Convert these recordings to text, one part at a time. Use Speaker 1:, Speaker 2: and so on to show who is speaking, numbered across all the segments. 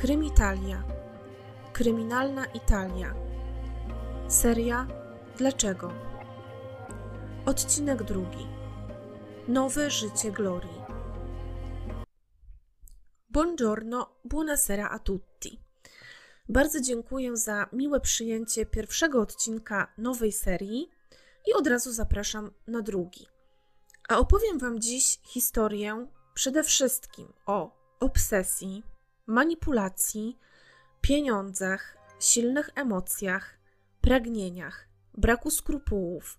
Speaker 1: Krymitalia. Kryminalna Italia. Seria Dlaczego? Odcinek drugi. Nowe życie Glorii. Buongiorno, buonasera a tutti. Bardzo dziękuję za miłe przyjęcie pierwszego odcinka nowej serii i od razu zapraszam na drugi. A opowiem Wam dziś historię przede wszystkim o obsesji, manipulacji, pieniądzach, silnych emocjach, pragnieniach, braku skrupułów,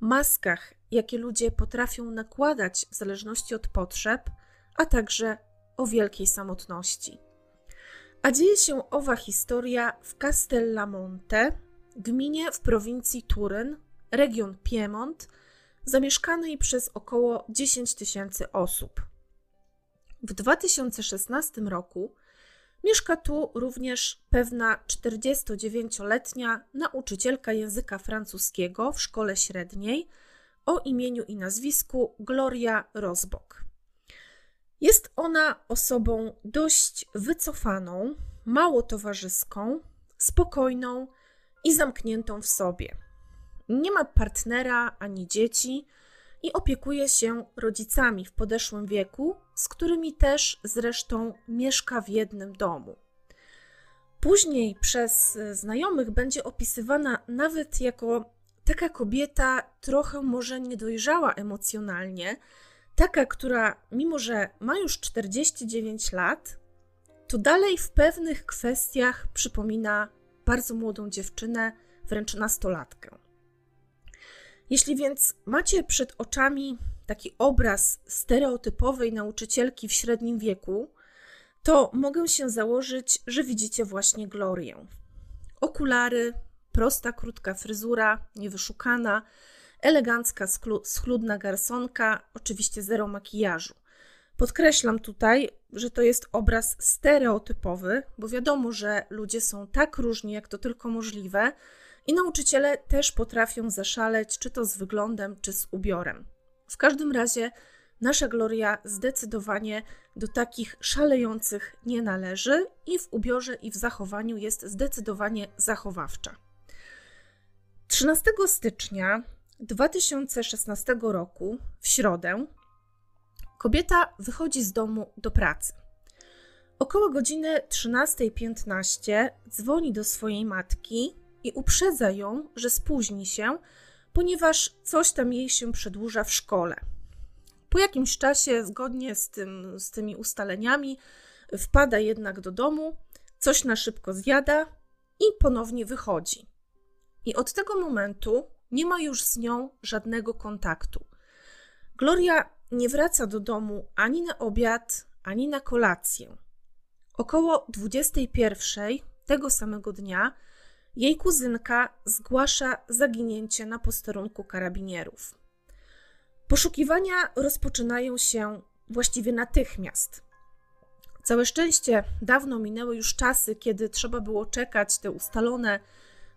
Speaker 1: maskach, jakie ludzie potrafią nakładać w zależności od potrzeb, a także o wielkiej samotności. A dzieje się owa historia w Castellamonte, gminie w prowincji Turyn, region Piemont, zamieszkanej przez około 10 tysięcy osób. W 2016 roku mieszka tu również pewna 49-letnia nauczycielka języka francuskiego w szkole średniej o imieniu i nazwisku Gloria Rozbok. Jest ona osobą dość wycofaną, mało towarzyską, spokojną i zamkniętą w sobie. Nie ma partnera ani dzieci i opiekuje się rodzicami w podeszłym wieku, z którymi też zresztą mieszka w jednym domu. Później przez znajomych będzie opisywana nawet jako taka kobieta trochę może niedojrzała emocjonalnie, taka, która mimo że ma już 49 lat, to dalej w pewnych kwestiach przypomina bardzo młodą dziewczynę, wręcz nastolatkę. Jeśli więc macie przed oczami taki obraz stereotypowej nauczycielki w średnim wieku, to mogę się założyć, że widzicie właśnie Glorię. Okulary, prosta, krótka fryzura, niewyszukana, elegancka, schludna garsonka, oczywiście zero makijażu. Podkreślam tutaj, że to jest obraz stereotypowy, bo wiadomo, że ludzie są tak różni, jak to tylko możliwe, i nauczyciele też potrafią zaszaleć, czy to z wyglądem, czy z ubiorem. W każdym razie nasza Gloria zdecydowanie do takich szalejących nie należy i w ubiorze i w zachowaniu jest zdecydowanie zachowawcza. 13 stycznia 2016 roku, w środę, kobieta wychodzi z domu do pracy. Około godziny 13.15 dzwoni do swojej matki i uprzedza ją, że spóźni się, ponieważ coś tam jej się przedłuża w szkole. Po jakimś czasie, zgodnie z, tym, z tymi ustaleniami, wpada jednak do domu, coś na szybko zjada i ponownie wychodzi. I od tego momentu nie ma już z nią żadnego kontaktu. Gloria nie wraca do domu ani na obiad, ani na kolację. Około 21 tego samego dnia jej kuzynka zgłasza zaginięcie na posterunku karabinierów. Poszukiwania rozpoczynają się właściwie natychmiast. Całe szczęście dawno minęły już czasy, kiedy trzeba było czekać te ustalone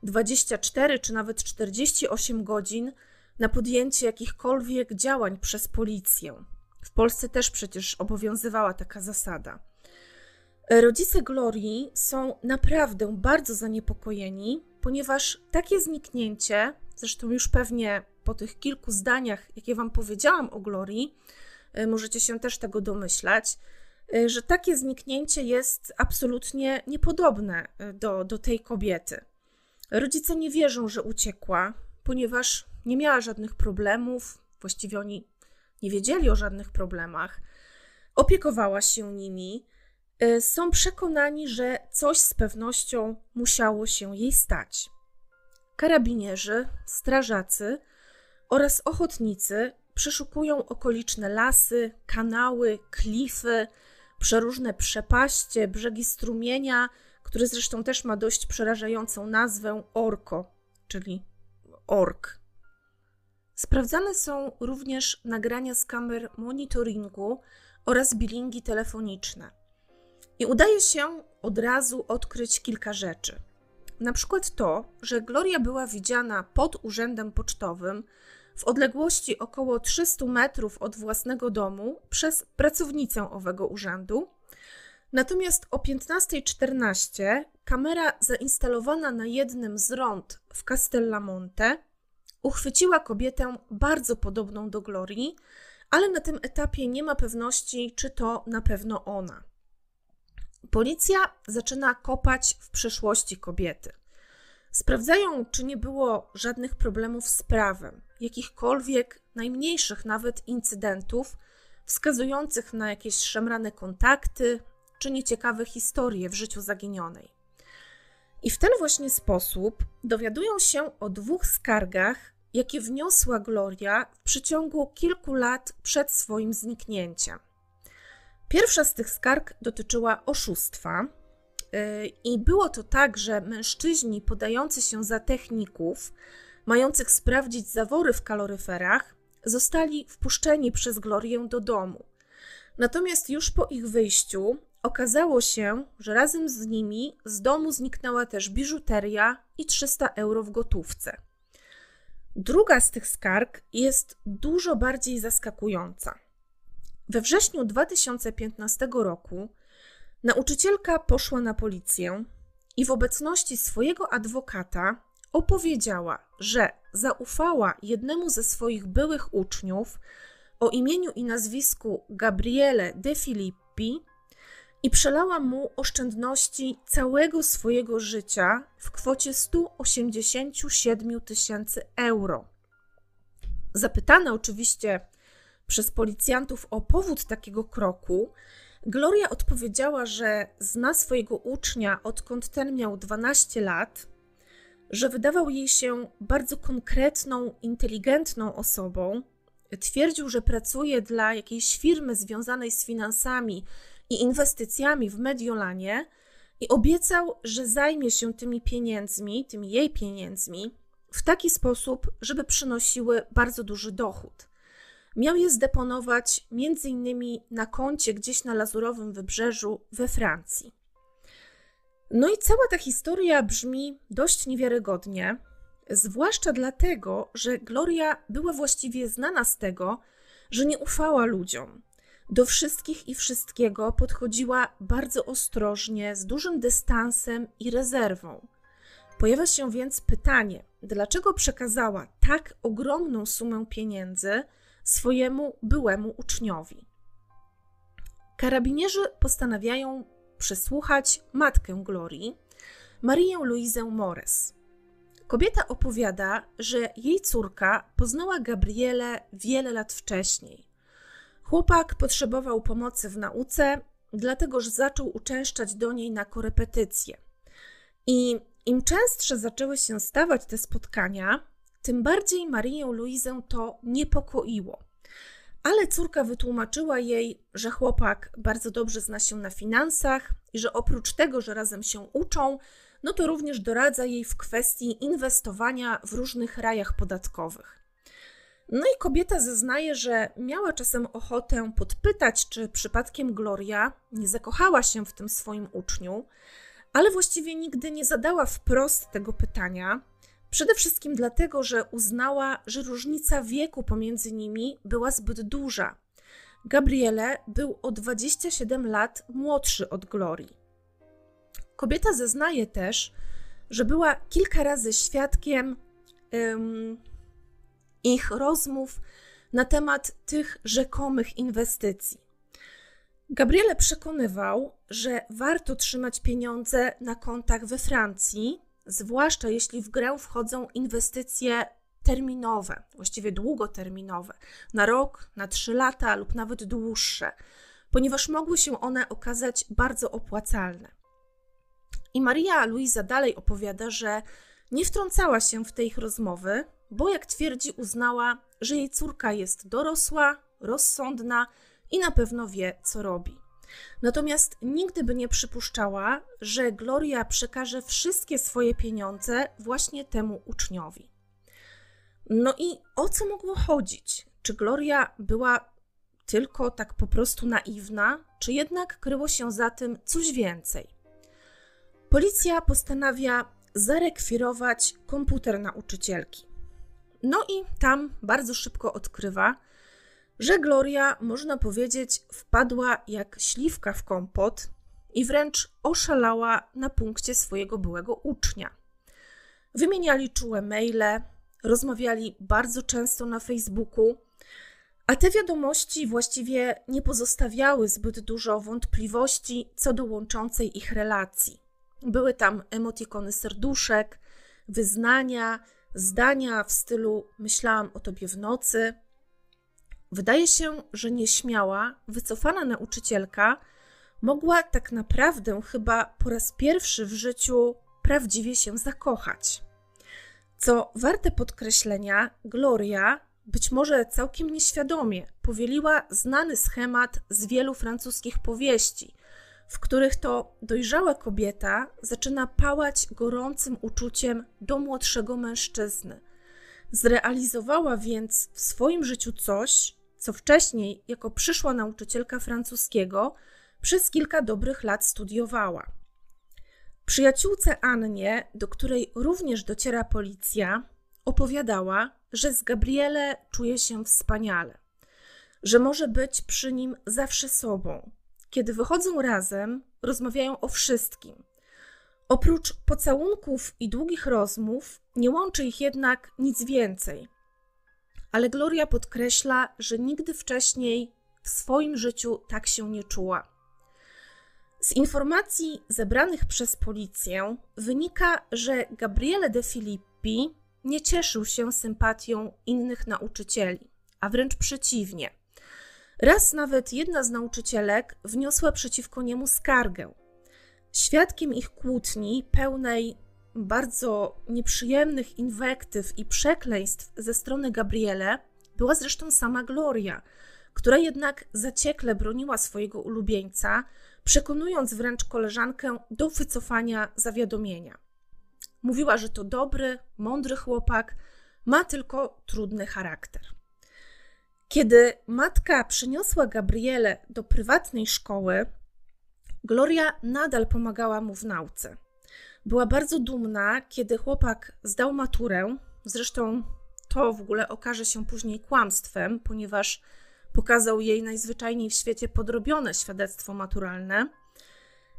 Speaker 1: 24 czy nawet 48 godzin na podjęcie jakichkolwiek działań przez policję. W Polsce też przecież obowiązywała taka zasada. Rodzice Glorii są naprawdę bardzo zaniepokojeni, ponieważ takie zniknięcie, zresztą już pewnie po tych kilku zdaniach, jakie Wam powiedziałam o Glorii, e, możecie się też tego domyślać, e, że takie zniknięcie jest absolutnie niepodobne e, do, do tej kobiety. Rodzice nie wierzą, że uciekła, ponieważ nie miała żadnych problemów, właściwie oni nie wiedzieli o żadnych problemach. Opiekowała się nimi. Y, są przekonani, że coś z pewnością musiało się jej stać. Karabinierzy, strażacy oraz ochotnicy przeszukują okoliczne lasy, kanały, klify, przeróżne przepaście, brzegi strumienia, który zresztą też ma dość przerażającą nazwę Orko, czyli ork. Sprawdzane są również nagrania z kamer monitoringu oraz bilingi telefoniczne. I udaje się od razu odkryć kilka rzeczy. Na przykład to, że Gloria była widziana pod urzędem pocztowym w odległości około 300 metrów od własnego domu przez pracownicę owego urzędu, Natomiast o 15.14 kamera zainstalowana na jednym z rond w Castellamonte uchwyciła kobietę bardzo podobną do Glorii, ale na tym etapie nie ma pewności, czy to na pewno ona. Policja zaczyna kopać w przeszłości kobiety. Sprawdzają, czy nie było żadnych problemów z prawem, jakichkolwiek najmniejszych nawet incydentów wskazujących na jakieś szemrane kontakty czy nieciekawe historie w życiu zaginionej. I w ten właśnie sposób dowiadują się o dwóch skargach, jakie wniosła Gloria w przeciągu kilku lat przed swoim zniknięciem. Pierwsza z tych skarg dotyczyła oszustwa. Y, I było to tak, że mężczyźni podający się za techników, mających sprawdzić zawory w kaloryferach, zostali wpuszczeni przez Glorię do domu. Natomiast już po ich wyjściu okazało się, że razem z nimi z domu zniknęła też biżuteria i 300 euro w gotówce. Druga z tych skarg jest dużo bardziej zaskakująca. We wrześniu 2015 roku nauczycielka poszła na policję i w obecności swojego adwokata opowiedziała, że zaufała jednemu ze swoich byłych uczniów o imieniu i nazwisku Gabriele De Filippi i przelała mu oszczędności całego swojego życia w kwocie 187 tysięcy euro. Zapytana oczywiście przez policjantów o powód takiego kroku, Gloria odpowiedziała, że zna swojego ucznia odkąd ten miał 12 lat, że wydawał jej się bardzo konkretną, inteligentną osobą. Twierdził, że pracuje dla jakiejś firmy związanej z finansami i inwestycjami w Mediolanie i obiecał, że zajmie się tymi pieniędzmi, tymi jej pieniędzmi, w taki sposób, żeby przynosiły bardzo duży dochód. Miał je zdeponować innymi na koncie gdzieś na Lazurowym Wybrzeżu we Francji. No i cała ta historia brzmi dość niewiarygodnie, zwłaszcza dlatego, że Gloria była właściwie znana z tego, że nie ufała ludziom. Do wszystkich i wszystkiego podchodziła bardzo ostrożnie, z dużym dystansem i rezerwą. Pojawia się więc pytanie, dlaczego przekazała tak ogromną sumę pieniędzy swojemu byłemu uczniowi. Karabinierzy postanawiają przesłuchać matkę Glorii, Marię Luizę Mores. Kobieta opowiada, że jej córka poznała Gabrielę wiele lat wcześniej. Chłopak potrzebował pomocy w nauce, dlatego że zaczął uczęszczać do niej na korepetycje. I im częstsze zaczęły się stawać te spotkania, tym bardziej Marię Luizę to niepokoiło. Ale córka wytłumaczyła jej, że chłopak bardzo dobrze zna się na finansach i że oprócz tego, że razem się uczą, no to również doradza jej w kwestii inwestowania w różnych rajach podatkowych. No i kobieta zeznaje, że miała czasem ochotę podpytać, czy przypadkiem Gloria nie zakochała się w tym swoim uczniu, ale właściwie nigdy nie zadała wprost tego pytania, Przede wszystkim dlatego, że uznała, że różnica wieku pomiędzy nimi była zbyt duża. Gabriele był o 27 lat młodszy od Glorii. Kobieta zeznaje też, że była kilka razy świadkiem um, ich rozmów na temat tych rzekomych inwestycji. Gabriele przekonywał, że warto trzymać pieniądze na kontach we Francji, zwłaszcza jeśli w grę wchodzą inwestycje terminowe, właściwie długoterminowe, na rok, na trzy lata lub nawet dłuższe, ponieważ mogły się one okazać bardzo opłacalne. I Maria Luisa dalej opowiada, że nie wtrącała się w te ich rozmowy, bo jak twierdzi, uznała, że jej córka jest dorosła, rozsądna i na pewno wie, co robi. Natomiast nigdy by nie przypuszczała, że Gloria przekaże wszystkie swoje pieniądze właśnie temu uczniowi. No i o co mogło chodzić? Czy Gloria była tylko tak po prostu naiwna, czy jednak kryło się za tym coś więcej? Policja postanawia zarekwirować komputer nauczycielki. No i tam bardzo szybko odkrywa, że Gloria, można powiedzieć, wpadła jak śliwka w kompot, i wręcz oszalała na punkcie swojego byłego ucznia. Wymieniali czułe maile, rozmawiali bardzo często na Facebooku, a te wiadomości właściwie nie pozostawiały zbyt dużo wątpliwości co do łączącej ich relacji. Były tam emotikony serduszek, wyznania, zdania w stylu myślałam o tobie w nocy. Wydaje się, że nieśmiała, wycofana nauczycielka mogła tak naprawdę chyba po raz pierwszy w życiu prawdziwie się zakochać. Co warte podkreślenia, Gloria, być może całkiem nieświadomie, powieliła znany schemat z wielu francuskich powieści, w których to dojrzała kobieta zaczyna pałać gorącym uczuciem do młodszego mężczyzny. Zrealizowała więc w swoim życiu coś, co wcześniej, jako przyszła nauczycielka francuskiego, przez kilka dobrych lat studiowała. Przyjaciółce Annie, do której również dociera policja, opowiadała, że z Gabriele czuje się wspaniale, że może być przy nim zawsze sobą. Kiedy wychodzą razem, rozmawiają o wszystkim. Oprócz pocałunków i długich rozmów, nie łączy ich jednak nic więcej. Ale Gloria podkreśla, że nigdy wcześniej w swoim życiu tak się nie czuła. Z informacji zebranych przez policję wynika, że Gabriele de Filippi nie cieszył się sympatią innych nauczycieli, a wręcz przeciwnie. Raz nawet jedna z nauczycielek wniosła przeciwko niemu skargę. Świadkiem ich kłótni, pełnej bardzo nieprzyjemnych inwektyw i przekleństw ze strony Gabriele, była zresztą sama Gloria, która jednak zaciekle broniła swojego ulubieńca, przekonując wręcz koleżankę do wycofania zawiadomienia. Mówiła, że to dobry, mądry chłopak, ma tylko trudny charakter. Kiedy matka przyniosła Gabriele do prywatnej szkoły, Gloria nadal pomagała mu w nauce. Była bardzo dumna, kiedy chłopak zdał maturę. Zresztą to w ogóle okaże się później kłamstwem, ponieważ pokazał jej najzwyczajniej w świecie podrobione świadectwo maturalne.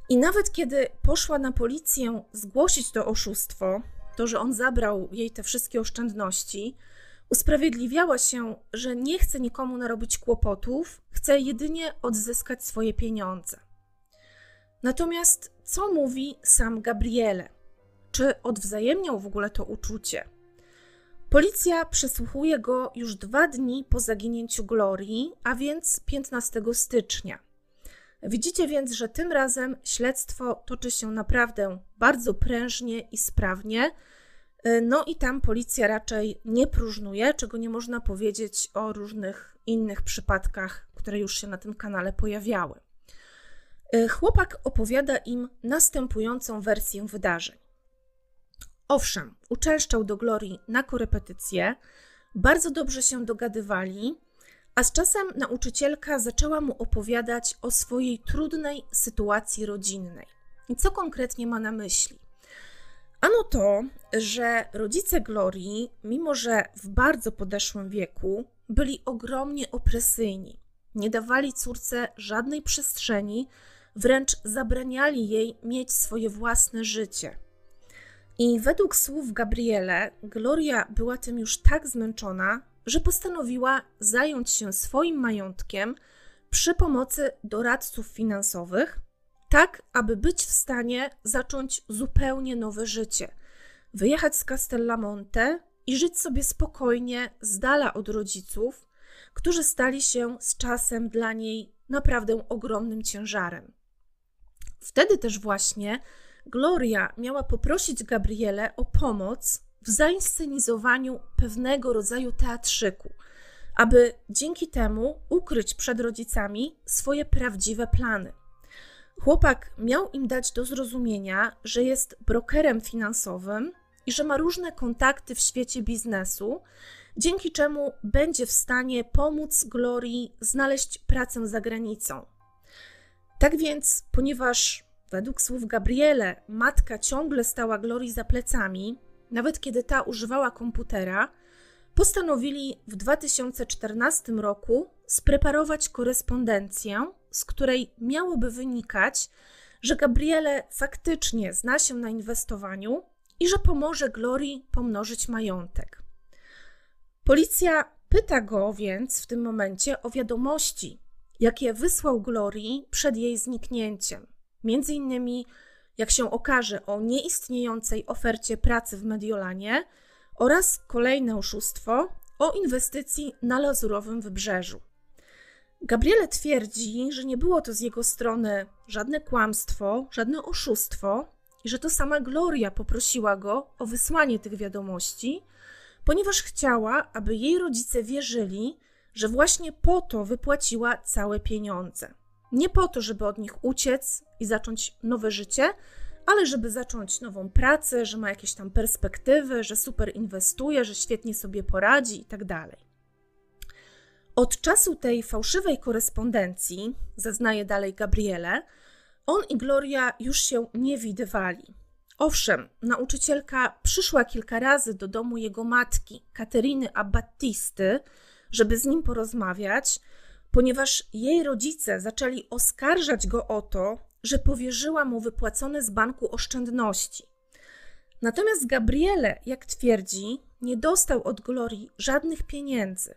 Speaker 1: I nawet kiedy poszła na policję zgłosić to oszustwo, to, że on zabrał jej te wszystkie oszczędności, usprawiedliwiała się, że nie chce nikomu narobić kłopotów, chce jedynie odzyskać swoje pieniądze. Natomiast co mówi sam Gabriele? Czy odwzajemniał w ogóle to uczucie? Policja przesłuchuje go już dwa dni po zaginięciu Glorii, a więc 15 stycznia. Widzicie więc, że tym razem śledztwo toczy się naprawdę bardzo prężnie i sprawnie. No i tam policja raczej nie próżnuje, czego nie można powiedzieć o różnych innych przypadkach, które już się na tym kanale pojawiały. Chłopak opowiada im następującą wersję wydarzeń. Owszem, uczęszczał do Glorii na korepetycje, bardzo dobrze się dogadywali, a z czasem nauczycielka zaczęła mu opowiadać o swojej trudnej sytuacji rodzinnej. I co konkretnie ma na myśli? Ano to, że rodzice Glorii, mimo że w bardzo podeszłym wieku, byli ogromnie opresyjni. Nie dawali córce żadnej przestrzeni, wręcz zabraniali jej mieć swoje własne życie. I według słów Gabriele, Gloria była tym już tak zmęczona, że postanowiła zająć się swoim majątkiem przy pomocy doradców finansowych, tak aby być w stanie zacząć zupełnie nowe życie, wyjechać z Castellamonte i żyć sobie spokojnie, z dala od rodziców, którzy stali się z czasem dla niej naprawdę ogromnym ciężarem. Wtedy też właśnie Gloria miała poprosić Gabrielę o pomoc w zainscenizowaniu pewnego rodzaju teatrzyku, aby dzięki temu ukryć przed rodzicami swoje prawdziwe plany. Chłopak miał im dać do zrozumienia, że jest brokerem finansowym i że ma różne kontakty w świecie biznesu, dzięki czemu będzie w stanie pomóc Glorii znaleźć pracę za granicą. Tak więc, ponieważ według słów Gabriele matka ciągle stała Glorii za plecami, nawet kiedy ta używała komputera, postanowili w 2014 roku spreparować korespondencję, z której miałoby wynikać, że Gabriele faktycznie zna się na inwestowaniu i że pomoże Glorii pomnożyć majątek. Policja pyta go więc w tym momencie o wiadomości, jakie wysłał Glorii przed jej zniknięciem. Między innymi, jak się okaże, o nieistniejącej ofercie pracy w Mediolanie oraz kolejne oszustwo o inwestycji na lazurowym wybrzeżu. Gabriele twierdzi, że nie było to z jego strony żadne kłamstwo, żadne oszustwo i że to sama Gloria poprosiła go o wysłanie tych wiadomości, ponieważ chciała, aby jej rodzice wierzyli, że właśnie po to wypłaciła całe pieniądze. Nie po to, żeby od nich uciec i zacząć nowe życie, ale żeby zacząć nową pracę, że ma jakieś tam perspektywy, że super inwestuje, że świetnie sobie poradzi i tak dalej. Od czasu tej fałszywej korespondencji, zeznaje dalej Gabriele, on i Gloria już się nie widywali. Owszem, nauczycielka przyszła kilka razy do domu jego matki, Kateryny Abbattisty, żeby z nim porozmawiać, ponieważ jej rodzice zaczęli oskarżać go o to, że powierzyła mu wypłacone z banku oszczędności. Natomiast Gabriele, jak twierdzi, nie dostał od Glorii żadnych pieniędzy.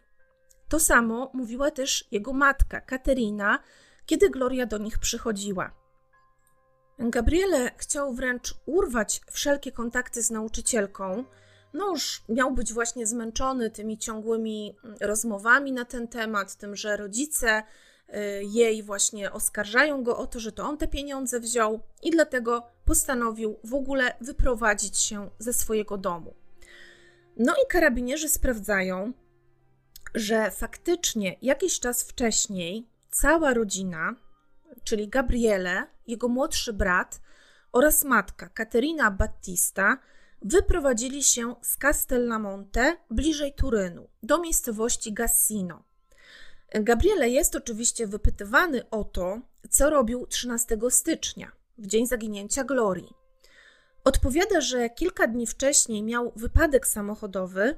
Speaker 1: To samo mówiła też jego matka, Katerina, kiedy Gloria do nich przychodziła. Gabriele chciał wręcz urwać wszelkie kontakty z nauczycielką. No już miał być właśnie zmęczony tymi ciągłymi rozmowami na ten temat, tym, że rodzice y, jej właśnie oskarżają go o to, że to on te pieniądze wziął i dlatego postanowił w ogóle wyprowadzić się ze swojego domu. No i karabinierzy sprawdzają, że faktycznie jakiś czas wcześniej cała rodzina, czyli Gabriele, jego młodszy brat oraz matka Caterina Battista, wyprowadzili się z Castellamonte bliżej Turynu do miejscowości Gassino. Gabriele jest oczywiście wypytywany o to, co robił 13 stycznia, w dzień zaginięcia Glorii. Odpowiada, że kilka dni wcześniej miał wypadek samochodowy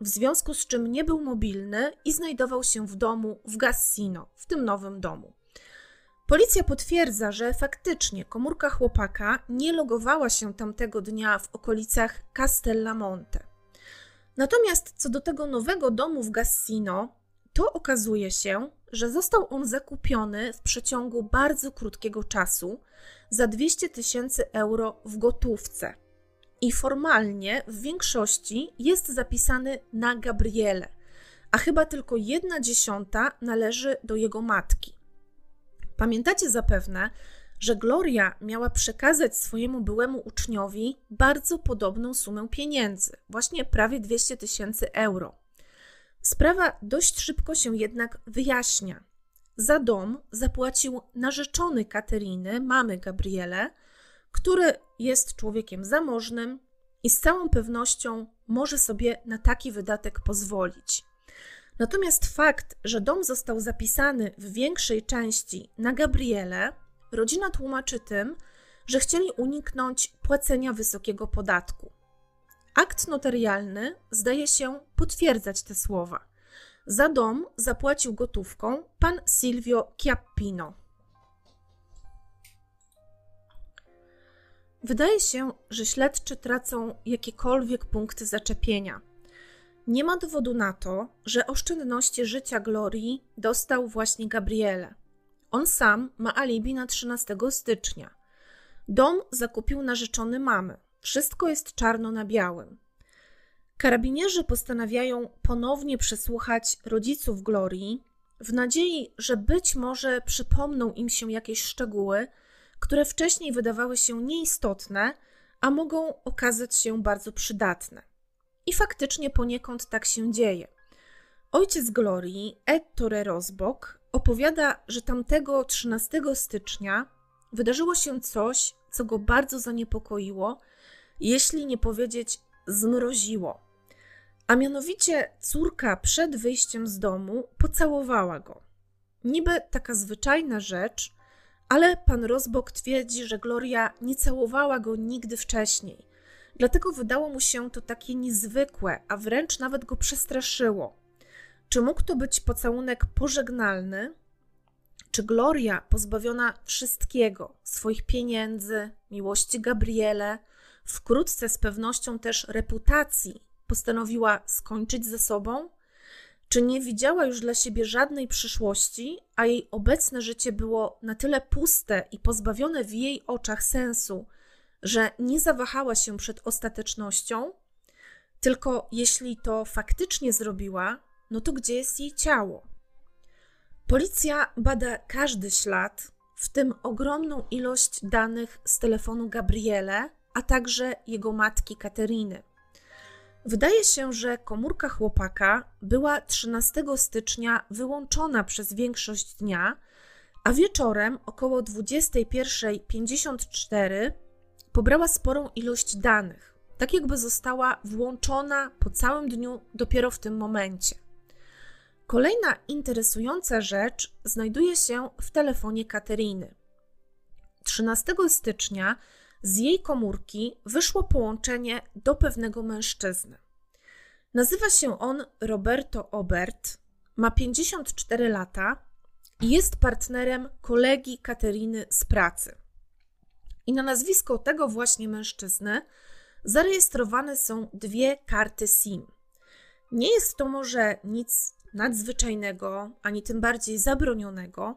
Speaker 1: w związku z czym nie był mobilny i znajdował się w domu w Gassino, w tym nowym domu. Policja potwierdza, że faktycznie komórka chłopaka nie logowała się tamtego dnia w okolicach Castellamonte. Natomiast co do tego nowego domu w Gassino, to okazuje się, że został on zakupiony w przeciągu bardzo krótkiego czasu za 200 tysięcy euro w gotówce i formalnie w większości jest zapisany na Gabriele, a chyba tylko jedna dziesiąta należy do jego matki. Pamiętacie zapewne, że Gloria miała przekazać swojemu byłemu uczniowi bardzo podobną sumę pieniędzy, właśnie prawie 200 tysięcy euro. Sprawa dość szybko się jednak wyjaśnia. Za dom zapłacił narzeczony Kateriny, mamy Gabriele, który jest człowiekiem zamożnym i z całą pewnością może sobie na taki wydatek pozwolić. Natomiast fakt, że dom został zapisany w większej części na Gabriele, rodzina tłumaczy tym, że chcieli uniknąć płacenia wysokiego podatku. Akt notarialny zdaje się potwierdzać te słowa. Za dom zapłacił gotówką pan Silvio Chiappino. Wydaje się, że śledczy tracą jakiekolwiek punkty zaczepienia. Nie ma dowodu na to, że oszczędności życia Glorii dostał właśnie Gabriele. On sam ma alibi na 13 stycznia. Dom zakupił narzeczony mamy. Wszystko jest czarno na białym. Karabinierzy postanawiają ponownie przesłuchać rodziców Glorii, w nadziei, że być może przypomną im się jakieś szczegóły, które wcześniej wydawały się nieistotne, a mogą okazać się bardzo przydatne. I faktycznie poniekąd tak się dzieje. Ojciec Glorii, Ettore Rozbok, opowiada, że tamtego 13 stycznia wydarzyło się coś, co go bardzo zaniepokoiło, jeśli nie powiedzieć zmroziło. A mianowicie córka przed wyjściem z domu pocałowała go. Niby taka zwyczajna rzecz, ale pan Rozbok twierdzi, że Gloria nie całowała go nigdy wcześniej. Dlatego wydało mu się to takie niezwykłe, a wręcz nawet go przestraszyło. Czy mógł to być pocałunek pożegnalny? czy Gloria, pozbawiona wszystkiego, swoich pieniędzy, miłości Gabriele, wkrótce z pewnością też reputacji, postanowiła skończyć ze sobą? Czy nie widziała już dla siebie żadnej przyszłości, a jej obecne życie było na tyle puste i pozbawione w jej oczach sensu, że nie zawahała się przed ostatecznością? Tylko jeśli to faktycznie zrobiła, no to gdzie jest jej ciało? Policja bada każdy ślad, w tym ogromną ilość danych z telefonu Gabriele, a także jego matki Kateriny. Wydaje się, że komórka chłopaka była 13 stycznia wyłączona przez większość dnia, a wieczorem około 21.54 pobrała sporą ilość danych, tak jakby została włączona po całym dniu dopiero w tym momencie. Kolejna interesująca rzecz znajduje się w telefonie Kateryny. 13 stycznia z jej komórki wyszło połączenie do pewnego mężczyzny. Nazywa się on Roberto Obert, ma 54 lata i jest partnerem kolegi Kateryny z pracy. I na nazwisko tego właśnie mężczyzny zarejestrowane są dwie karty SIM. Nie jest to może nic nadzwyczajnego, ani tym bardziej zabronionego,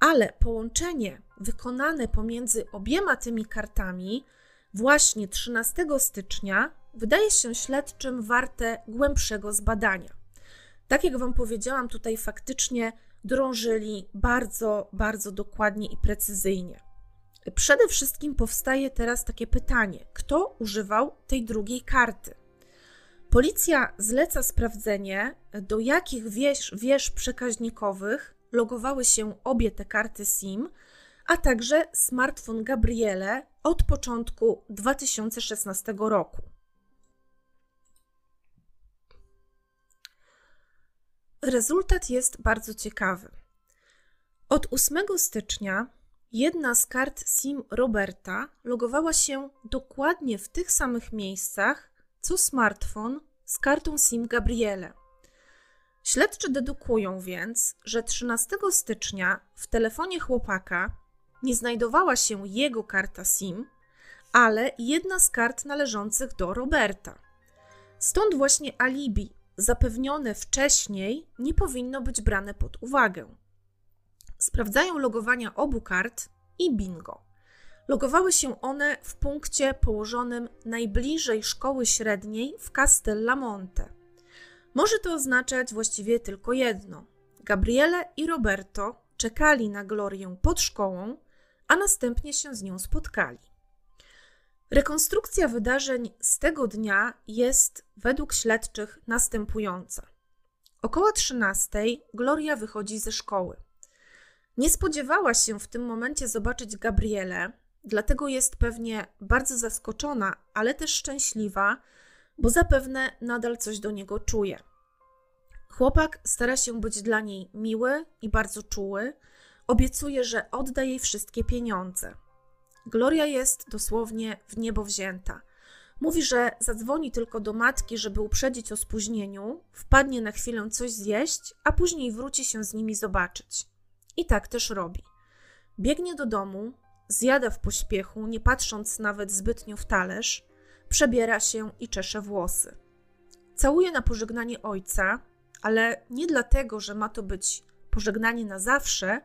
Speaker 1: ale połączenie wykonane pomiędzy obiema tymi kartami właśnie 13 stycznia wydaje się śledczym warte głębszego zbadania. Tak jak Wam powiedziałam, tutaj faktycznie drążyli bardzo, bardzo dokładnie i precyzyjnie. Przede wszystkim powstaje teraz takie pytanie: kto używał tej drugiej karty? Policja zleca sprawdzenie, do jakich wież, wież przekaźnikowych logowały się obie te karty SIM, a także smartfon Gabriele od początku 2016 roku. Rezultat jest bardzo ciekawy. Od 8 stycznia jedna z kart SIM Roberta logowała się dokładnie w tych samych miejscach, co smartfon z kartą SIM Gabriele. Śledczy dedukują więc, że 13 stycznia w telefonie chłopaka nie znajdowała się jego karta SIM, ale jedna z kart należących do Roberta. Stąd właśnie alibi zapewnione wcześniej nie powinno być brane pod uwagę. Sprawdzają logowania obu kart i bingo. Logowały się one w punkcie położonym najbliżej szkoły średniej w Castellamonte. Może to oznaczać właściwie tylko jedno. Gabriele i Roberto czekali na Glorię pod szkołą, a następnie się z nią spotkali. Rekonstrukcja wydarzeń z tego dnia jest według śledczych następująca. Około 13 Gloria wychodzi ze szkoły. Nie spodziewała się w tym momencie zobaczyć Gabriele, dlatego jest pewnie bardzo zaskoczona, ale też szczęśliwa, bo zapewne nadal coś do niego czuje. Chłopak stara się być dla niej miły i bardzo czuły, obiecuje, że odda jej wszystkie pieniądze. Gloria jest dosłownie w niebo wzięta. Mówi, że zadzwoni tylko do matki, żeby uprzedzić o spóźnieniu, wpadnie na chwilę coś zjeść, a później wróci się z nimi zobaczyć. I tak też robi. Biegnie do domu, zjada w pośpiechu, nie patrząc nawet zbytnio w talerz, przebiera się i czesze włosy. Całuje na pożegnanie ojca, ale nie dlatego, że ma to być pożegnanie na zawsze,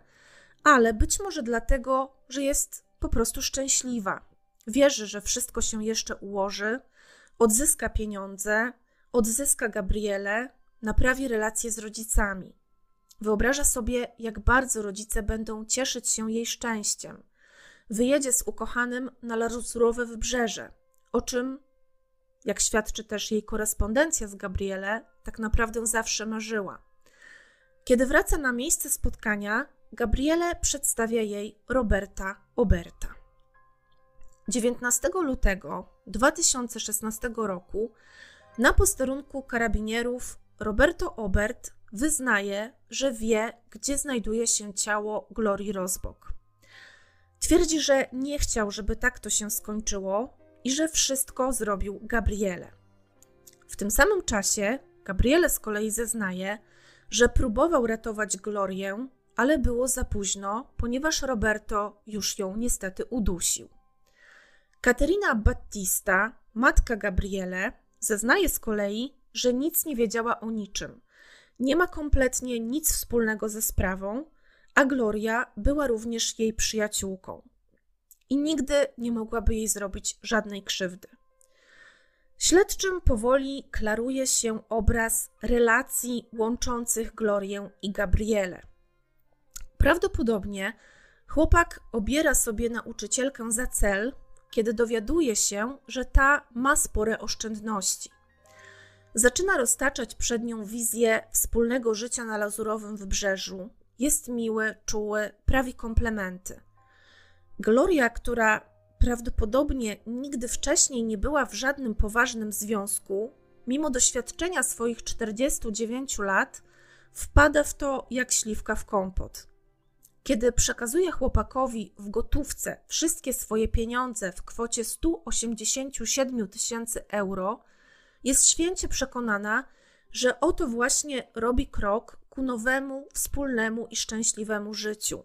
Speaker 1: ale być może dlatego, że jest po prostu szczęśliwa. Wierzy, że wszystko się jeszcze ułoży, odzyska pieniądze, odzyska Gabrielę, naprawi relacje z rodzicami. Wyobraża sobie, jak bardzo rodzice będą cieszyć się jej szczęściem. Wyjedzie z ukochanym na lazurowe wybrzeże, o czym, jak świadczy też jej korespondencja z Gabriele, tak naprawdę zawsze marzyła. Kiedy wraca na miejsce spotkania, Gabriele przedstawia jej Roberta Oberta. 19 lutego 2016 roku na posterunku karabinierów Roberto Obert wyznaje, że wie, gdzie znajduje się ciało Glorii Rozbok. Twierdzi, że nie chciał, żeby tak to się skończyło i że wszystko zrobił Gabriele. W tym samym czasie Gabriele z kolei zeznaje, że próbował ratować Glorię ale było za późno, ponieważ Roberto już ją niestety udusił. Katerina Battista, matka Gabriele, zeznaje z kolei, że nic nie wiedziała o niczym. Nie ma kompletnie nic wspólnego ze sprawą, a Gloria była również jej przyjaciółką i nigdy nie mogłaby jej zrobić żadnej krzywdy. Śledczym powoli klaruje się obraz relacji łączących Glorię i Gabrielę. Prawdopodobnie chłopak obiera sobie nauczycielkę za cel, kiedy dowiaduje się, że ta ma spore oszczędności. Zaczyna roztaczać przed nią wizję wspólnego życia na lazurowym wybrzeżu. Jest miły, czuły, prawi komplementy. Gloria, która prawdopodobnie nigdy wcześniej nie była w żadnym poważnym związku, mimo doświadczenia swoich 49 lat, wpada w to jak śliwka w kompot. Kiedy przekazuje chłopakowi w gotówce wszystkie swoje pieniądze w kwocie 187 tysięcy euro, jest święcie przekonana, że oto właśnie robi krok ku nowemu, wspólnemu i szczęśliwemu życiu.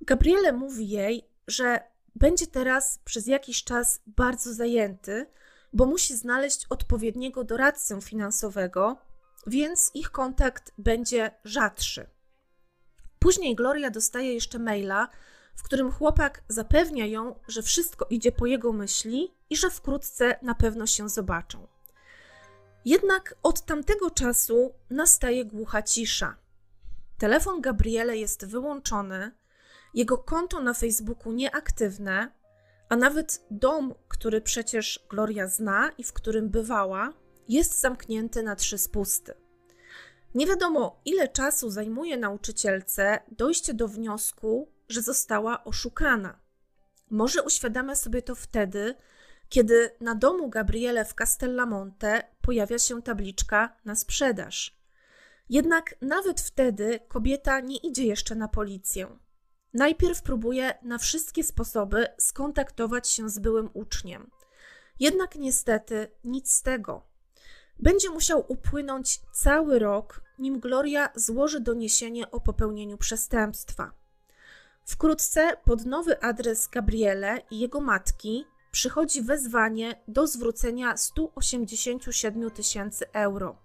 Speaker 1: Gabriele mówi jej, że będzie teraz przez jakiś czas bardzo zajęty, bo musi znaleźć odpowiedniego doradcę finansowego, więc ich kontakt będzie rzadszy. Później Gloria dostaje jeszcze maila, w którym chłopak zapewnia ją, że wszystko idzie po jego myśli i że wkrótce na pewno się zobaczą. Jednak od tamtego czasu nastaje głucha cisza. Telefon Gabriele jest wyłączony, jego konto na Facebooku nieaktywne, a nawet dom, który przecież Gloria zna i w którym bywała, jest zamknięty na trzy spusty. Nie wiadomo, ile czasu zajmuje nauczycielce dojście do wniosku, że została oszukana. Może uświadamia sobie to wtedy, kiedy na domu Gabriele w Castellamonte pojawia się tabliczka na sprzedaż. Jednak nawet wtedy kobieta nie idzie jeszcze na policję. Najpierw próbuje na wszystkie sposoby skontaktować się z byłym uczniem. Jednak niestety nic z tego. Będzie musiał upłynąć cały rok, nim Gloria złoży doniesienie o popełnieniu przestępstwa. Wkrótce pod nowy adres Gabriele i jego matki przychodzi wezwanie do zwrócenia 187 tysięcy euro.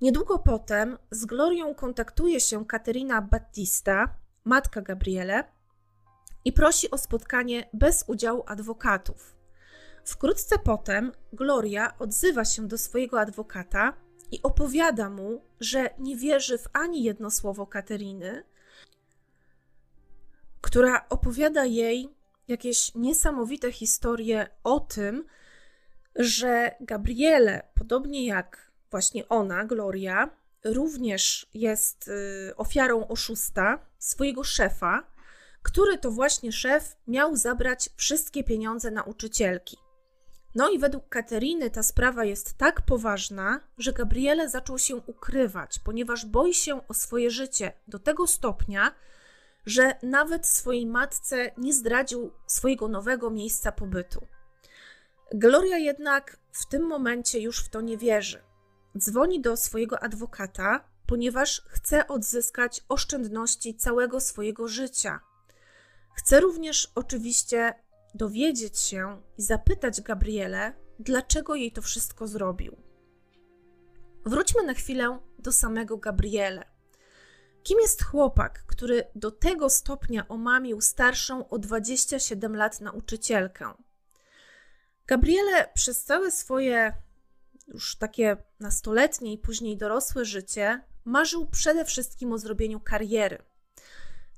Speaker 1: Niedługo potem z Glorią kontaktuje się Katerina Battista, matka Gabriele, i prosi o spotkanie bez udziału adwokatów. Wkrótce potem Gloria odzywa się do swojego adwokata i opowiada mu, że nie wierzy w ani jedno słowo Kateriny, która opowiada jej jakieś niesamowite historie o tym, że Gabriele, podobnie jak właśnie ona, Gloria, również jest y, ofiarą oszusta swojego szefa, który to właśnie szef miał zabrać wszystkie pieniądze nauczycielki. No i według Kateriny ta sprawa jest tak poważna, że Gabriele zaczął się ukrywać, ponieważ boi się o swoje życie do tego stopnia, że nawet swojej matce nie zdradził swojego nowego miejsca pobytu. Gloria jednak w tym momencie już w to nie wierzy. Dzwoni do swojego adwokata, ponieważ chce odzyskać oszczędności całego swojego życia. Chce również oczywiście dowiedzieć się i zapytać Gabrielę, dlaczego jej to wszystko zrobił. Wróćmy na chwilę do samego Gabriele. Kim jest chłopak, który do tego stopnia omamił starszą o 27 lat nauczycielkę? Gabriele przez całe swoje już takie nastoletnie i później dorosłe życie marzył przede wszystkim o zrobieniu kariery.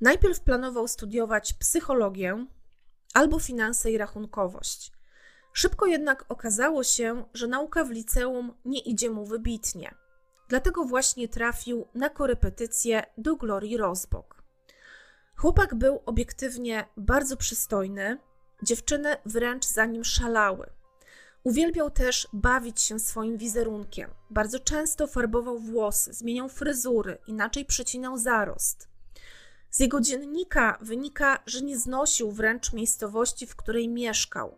Speaker 1: Najpierw planował studiować psychologię albo finanse i rachunkowość. Szybko jednak okazało się, że nauka w liceum nie idzie mu wybitnie. Dlatego właśnie trafił na korepetycje do Glorii Rozbok. Chłopak był obiektywnie bardzo przystojny, dziewczyny wręcz za nim szalały. Uwielbiał też bawić się swoim wizerunkiem. Bardzo często farbował włosy, zmieniał fryzury, inaczej przecinał zarost. Z jego dziennika wynika, że nie znosił wręcz miejscowości, w której mieszkał.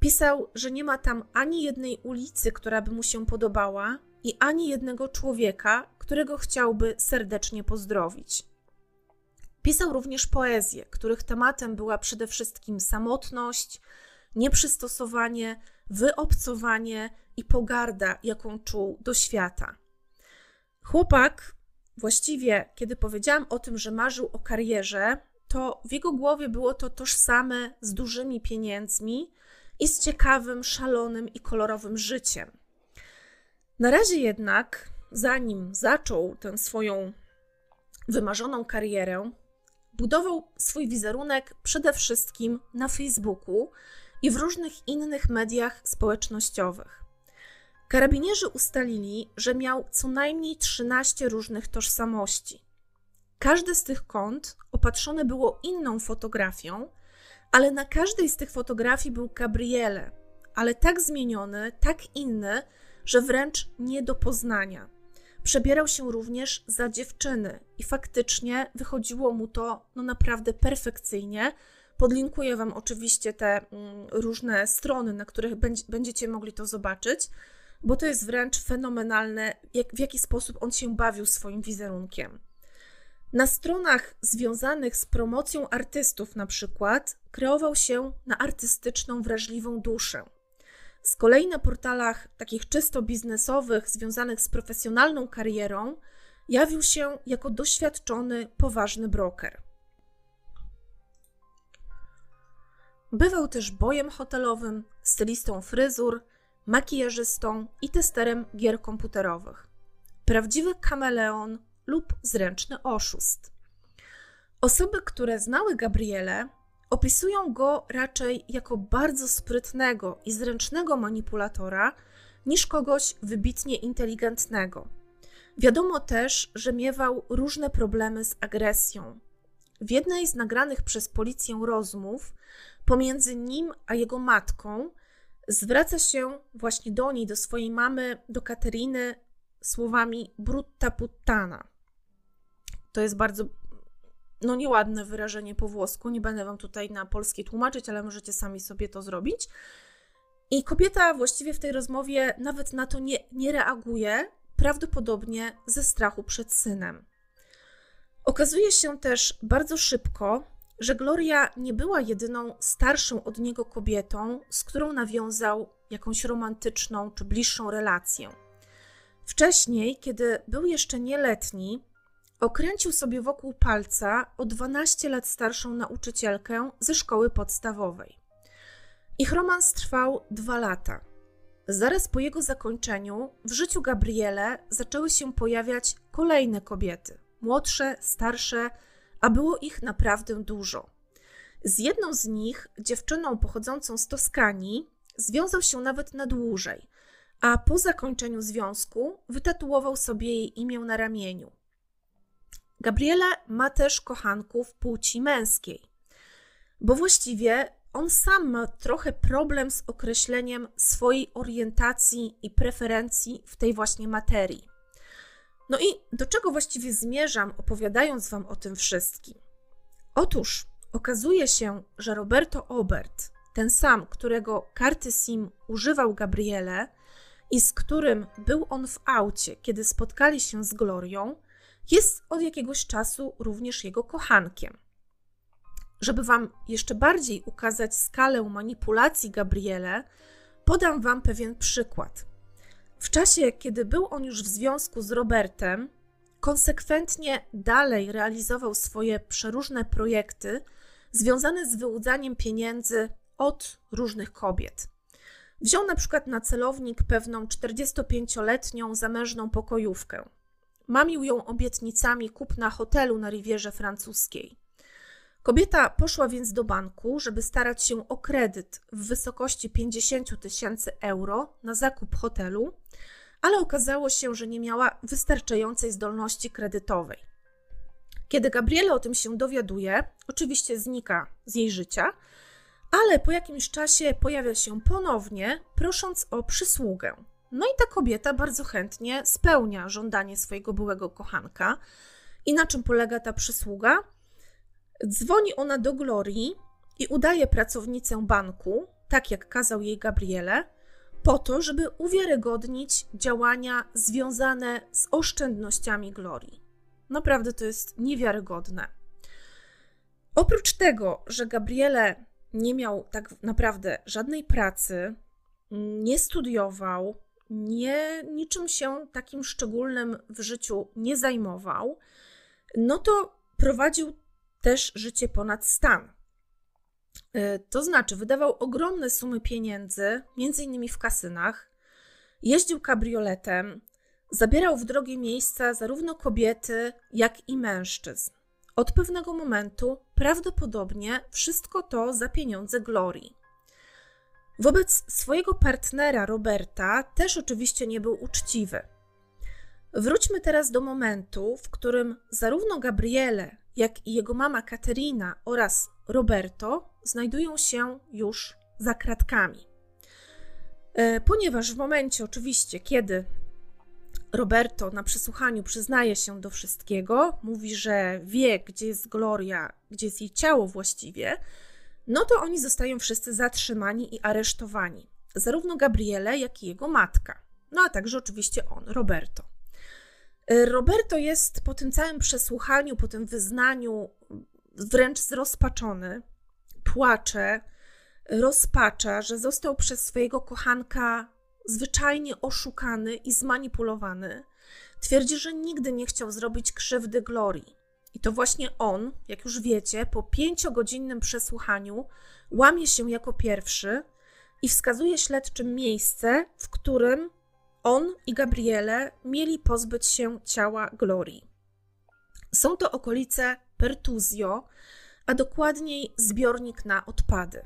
Speaker 1: Pisał, że nie ma tam ani jednej ulicy, która by mu się podobała, i ani jednego człowieka, którego chciałby serdecznie pozdrowić. Pisał również poezje, których tematem była przede wszystkim samotność, nieprzystosowanie, wyobcowanie i pogarda, jaką czuł do świata. Chłopak, właściwie, kiedy powiedziałam o tym, że marzył o karierze, to w jego głowie było to tożsame z dużymi pieniędzmi i z ciekawym, szalonym i kolorowym życiem. Na razie jednak, zanim zaczął tę swoją wymarzoną karierę, budował swój wizerunek przede wszystkim na Facebooku i w różnych innych mediach społecznościowych. Karabinierzy ustalili, że miał co najmniej 13 różnych tożsamości. Każde z tych kont opatrzone było inną fotografią, ale na każdej z tych fotografii był Gabriele, ale tak zmieniony, tak inny, że wręcz nie do poznania. Przebierał się również za dziewczyny i faktycznie wychodziło mu to no naprawdę perfekcyjnie. Podlinkuję Wam oczywiście te mm, różne strony, na których będziecie mogli to zobaczyć, bo to jest wręcz fenomenalne, jak, w jaki sposób on się bawił swoim wizerunkiem. Na stronach związanych z promocją artystów, na przykład, kreował się na artystyczną, wrażliwą duszę. Z kolei na portalach takich czysto biznesowych, związanych z profesjonalną karierą, jawił się jako doświadczony, poważny broker. Bywał też bojem hotelowym, stylistą fryzur, makijażystą i testerem gier komputerowych. Prawdziwy kameleon lub zręczny oszust. Osoby, które znały Gabriele, opisują go raczej jako bardzo sprytnego i zręcznego manipulatora niż kogoś wybitnie inteligentnego. Wiadomo też, że miewał różne problemy z agresją. W jednej z nagranych przez policję rozmów pomiędzy nim a jego matką zwraca się właśnie do niej, do swojej mamy, do Kateryny słowami brutta puttana. To jest bardzo no nieładne wyrażenie po włosku, nie będę wam tutaj na polski tłumaczyć, ale możecie sami sobie to zrobić. I kobieta właściwie w tej rozmowie nawet na to nie, nie reaguje, prawdopodobnie ze strachu przed synem. Okazuje się też bardzo szybko, że Gloria nie była jedyną starszą od niego kobietą, z którą nawiązał jakąś romantyczną czy bliższą relację. Wcześniej, kiedy był jeszcze nieletni, Okręcił sobie wokół palca o 12 lat starszą nauczycielkę ze szkoły podstawowej. Ich romans trwał dwa lata. Zaraz po jego zakończeniu w życiu Gabriele zaczęły się pojawiać kolejne kobiety młodsze, starsze, a było ich naprawdę dużo. Z jedną z nich, dziewczyną pochodzącą z Toskanii, związał się nawet na dłużej, a po zakończeniu związku wytatuował sobie jej imię na ramieniu. Gabriele ma też kochanków płci męskiej, bo właściwie on sam ma trochę problem z określeniem swojej orientacji i preferencji w tej właśnie materii. No i do czego właściwie zmierzam, opowiadając Wam o tym wszystkim? Otóż okazuje się, że Roberto Obert, ten sam, którego karty SIM używał Gabriele i z którym był on w aucie, kiedy spotkali się z Glorią, jest od jakiegoś czasu również jego kochankiem. Żeby Wam jeszcze bardziej ukazać skalę manipulacji Gabriele, podam Wam pewien przykład. W czasie, kiedy był on już w związku z Robertem, konsekwentnie dalej realizował swoje przeróżne projekty związane z wyłudzaniem pieniędzy od różnych kobiet. Wziął na przykład na celownik pewną 45-letnią zamężną pokojówkę. Mamił ją obietnicami kupna hotelu na Rivierze Francuskiej. Kobieta poszła więc do banku, żeby starać się o kredyt w wysokości 50 tysięcy euro na zakup hotelu, ale okazało się, że nie miała wystarczającej zdolności kredytowej. Kiedy Gabriela o tym się dowiaduje, oczywiście znika z jej życia, ale po jakimś czasie pojawia się ponownie, prosząc o przysługę. No i ta kobieta bardzo chętnie spełnia żądanie swojego byłego kochanka. I na czym polega ta przysługa? Dzwoni ona do Glorii i udaje pracownicę banku, tak jak kazał jej Gabriele, po to, żeby uwiarygodnić działania związane z oszczędnościami Glorii. Naprawdę to jest niewiarygodne. Oprócz tego, że Gabriele nie miał tak naprawdę żadnej pracy, nie studiował, nie, niczym się takim szczególnym w życiu nie zajmował, no to prowadził też życie ponad stan. E, to znaczy, wydawał ogromne sumy pieniędzy, między innymi w kasynach, jeździł kabrioletem, zabierał w drogie miejsca zarówno kobiety, jak i mężczyzn. Od pewnego momentu prawdopodobnie wszystko to za pieniądze Glorii. Wobec swojego partnera Roberta też oczywiście nie był uczciwy. Wróćmy teraz do momentu, w którym zarówno Gabriele, jak i jego mama Katerina oraz Roberto znajdują się już za kratkami. E, ponieważ w momencie, oczywiście, kiedy Roberto na przesłuchaniu przyznaje się do wszystkiego, mówi, że wie, gdzie jest Gloria, gdzie jest jej ciało właściwie, no to oni zostają wszyscy zatrzymani i aresztowani. Zarówno Gabriele, jak i jego matka. No a także oczywiście on, Roberto. E, Roberto jest po tym całym przesłuchaniu, po tym wyznaniu wręcz zrozpaczony, płacze, rozpacza, że został przez swojego kochanka zwyczajnie oszukany i zmanipulowany. Twierdzi, że nigdy nie chciał zrobić krzywdy Glorii. I to właśnie on, jak już wiecie, po pięciogodzinnym przesłuchaniu łamie się jako pierwszy i wskazuje śledczym miejsce, w którym on i Gabriele mieli pozbyć się ciała Glorii. Są to okolice Pertuzio, a dokładniej zbiornik na odpady.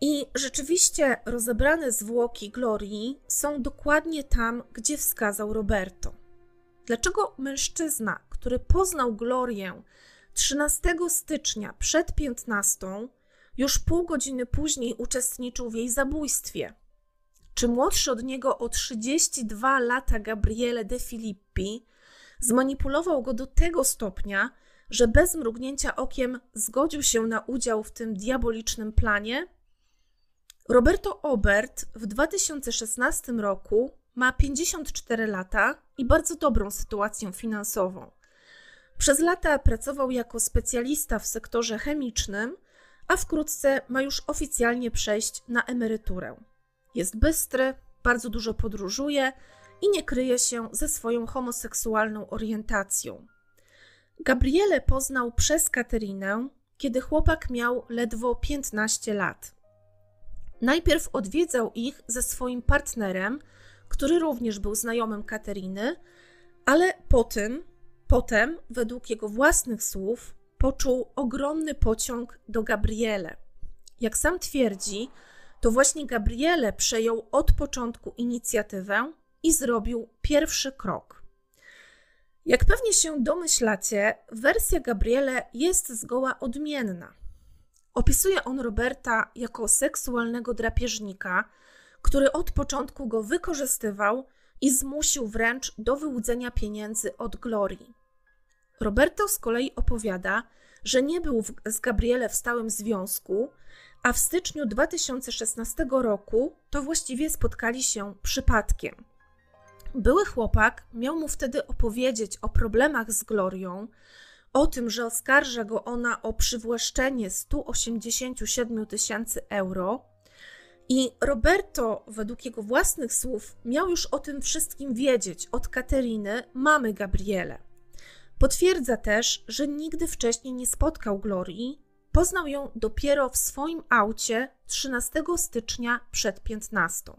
Speaker 1: I rzeczywiście rozebrane zwłoki Glorii są dokładnie tam, gdzie wskazał Roberto. Dlaczego mężczyzna, który poznał Glorię 13 stycznia przed 15, już pół godziny później uczestniczył w jej zabójstwie? Czy młodszy od niego o 32 lata Gabriele De Filippi zmanipulował go do tego stopnia, że bez mrugnięcia okiem zgodził się na udział w tym diabolicznym planie? Roberto Obert w 2016 roku ma 54 lata i bardzo dobrą sytuację finansową. Przez lata pracował jako specjalista w sektorze chemicznym, a wkrótce ma już oficjalnie przejść na emeryturę. Jest bystry, bardzo dużo podróżuje i nie kryje się ze swoją homoseksualną orientacją. Gabriele poznał przez Katerinę, kiedy chłopak miał ledwo 15 lat. Najpierw odwiedzał ich ze swoim partnerem, który również był znajomym Kateriny, ale potem, potem, według jego własnych słów, poczuł ogromny pociąg do Gabriele. Jak sam twierdzi, to właśnie Gabriele przejął od początku inicjatywę i zrobił pierwszy krok. Jak pewnie się domyślacie, wersja Gabriele jest zgoła odmienna. Opisuje on Roberta jako seksualnego drapieżnika, który od początku go wykorzystywał i zmusił wręcz do wyłudzenia pieniędzy od Glorii. Roberto z kolei opowiada, że nie był z Gabriele w stałym związku, a w styczniu 2016 roku to właściwie spotkali się przypadkiem. Były chłopak miał mu wtedy opowiedzieć o problemach z Glorią, o tym, że oskarża go ona o przywłaszczenie 187 tysięcy euro. I Roberto, według jego własnych słów, miał już o tym wszystkim wiedzieć od Kateriny, mamy Gabriele. Potwierdza też, że nigdy wcześniej nie spotkał Glorii, poznał ją dopiero w swoim aucie 13 stycznia przed 15.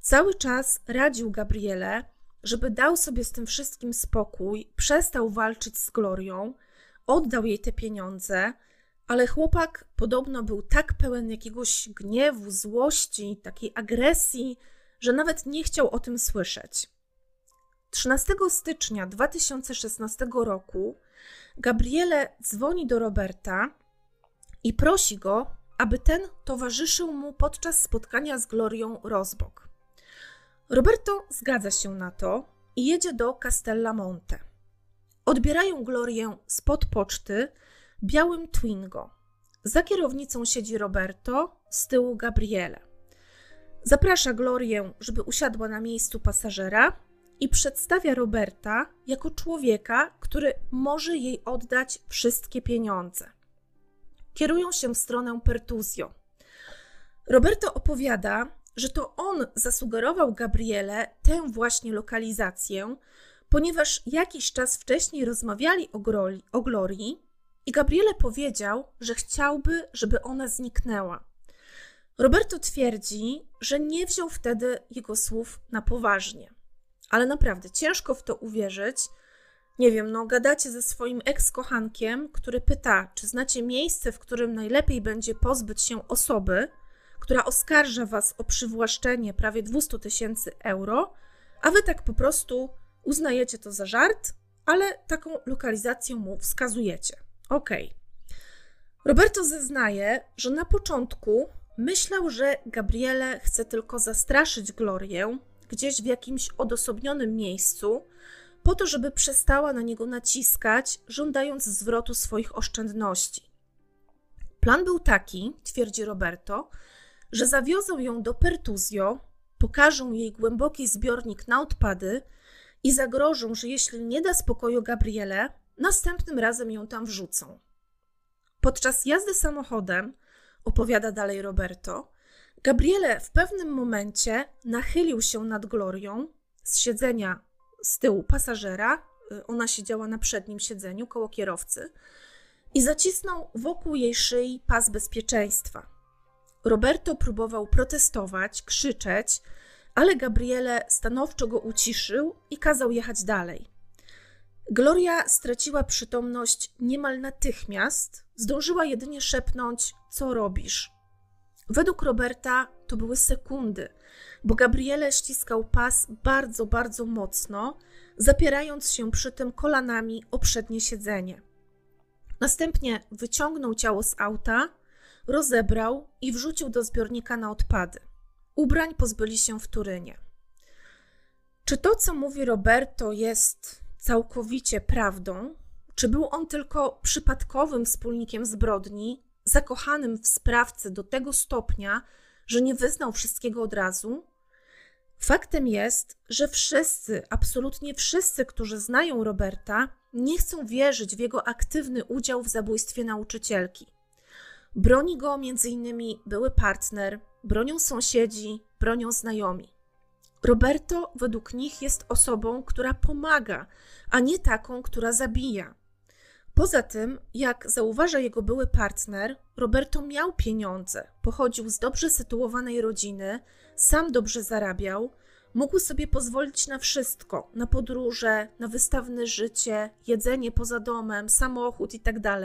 Speaker 1: Cały czas radził Gabriele, żeby dał sobie z tym wszystkim spokój, przestał walczyć z Glorią, oddał jej te pieniądze, ale chłopak podobno był tak pełen jakiegoś gniewu, złości, takiej agresji, że nawet nie chciał o tym słyszeć. 13 stycznia 2016 roku Gabriele dzwoni do Roberta i prosi go, aby ten towarzyszył mu podczas spotkania z Glorią Rozbok. Roberto zgadza się na to i jedzie do Castellamonte. Odbierają Glorię spod poczty białym Twingo. Za kierownicą siedzi Roberto, z tyłu Gabriele. Zaprasza Glorię, żeby usiadła na miejscu pasażera i przedstawia Roberta jako człowieka, który może jej oddać wszystkie pieniądze. Kierują się w stronę Pertuzio. Roberto opowiada, że to on zasugerował Gabriele tę właśnie lokalizację, ponieważ jakiś czas wcześniej rozmawiali o, Groli, o Glorii i Gabriele powiedział, że chciałby, żeby ona zniknęła. Roberto twierdzi, że nie wziął wtedy jego słów na poważnie. Ale naprawdę ciężko w to uwierzyć. Nie wiem, no gadacie ze swoim ex-kochankiem, który pyta, czy znacie miejsce, w którym najlepiej będzie pozbyć się osoby, która oskarża was o przywłaszczenie prawie 200 tysięcy euro, a wy tak po prostu uznajecie to za żart, ale taką lokalizację mu wskazujecie. Okay. Roberto zeznaje, że na początku myślał, że Gabriele chce tylko zastraszyć Glorię gdzieś w jakimś odosobnionym miejscu, po to, żeby przestała na niego naciskać, żądając zwrotu swoich oszczędności. Plan był taki, twierdzi Roberto, że zawiozą ją do Pertuzio, pokażą jej głęboki zbiornik na odpady i zagrożą, że jeśli nie da spokoju Gabriele, następnym razem ją tam wrzucą. Podczas jazdy samochodem, opowiada dalej Roberto, Gabriele w pewnym momencie nachylił się nad Glorią z siedzenia z tyłu pasażera, y, ona siedziała na przednim siedzeniu koło kierowcy i zacisnął wokół jej szyi pas bezpieczeństwa. Roberto próbował protestować, krzyczeć, ale Gabriele stanowczo go uciszył i kazał jechać dalej. Gloria straciła przytomność niemal natychmiast, zdążyła jedynie szepnąć: Co robisz? Według Roberta to były sekundy, bo Gabriele ściskał pas bardzo, bardzo mocno, zapierając się przy tym kolanami o przednie siedzenie. Następnie wyciągnął ciało z auta, rozebrał i wrzucił do zbiornika na odpady. Ubrań pozbyli się w Turynie. Czy to, co mówi Roberto, jest całkowicie prawdą? Czy był on tylko przypadkowym wspólnikiem zbrodni, zakochanym w sprawcy do tego stopnia, że nie wyznał wszystkiego od razu? Faktem jest, że wszyscy, absolutnie wszyscy, którzy znają Roberta, nie chcą wierzyć w jego aktywny udział w zabójstwie nauczycielki. Broni go m.in. były partner, bronią sąsiedzi, bronią znajomi. Roberto według nich jest osobą, która pomaga, a nie taką, która zabija. Poza tym, jak zauważa jego były partner, Roberto miał pieniądze, pochodził z dobrze sytuowanej rodziny, sam dobrze zarabiał, mógł sobie pozwolić na wszystko na podróże, na wystawne życie, jedzenie poza domem, samochód itd. Tak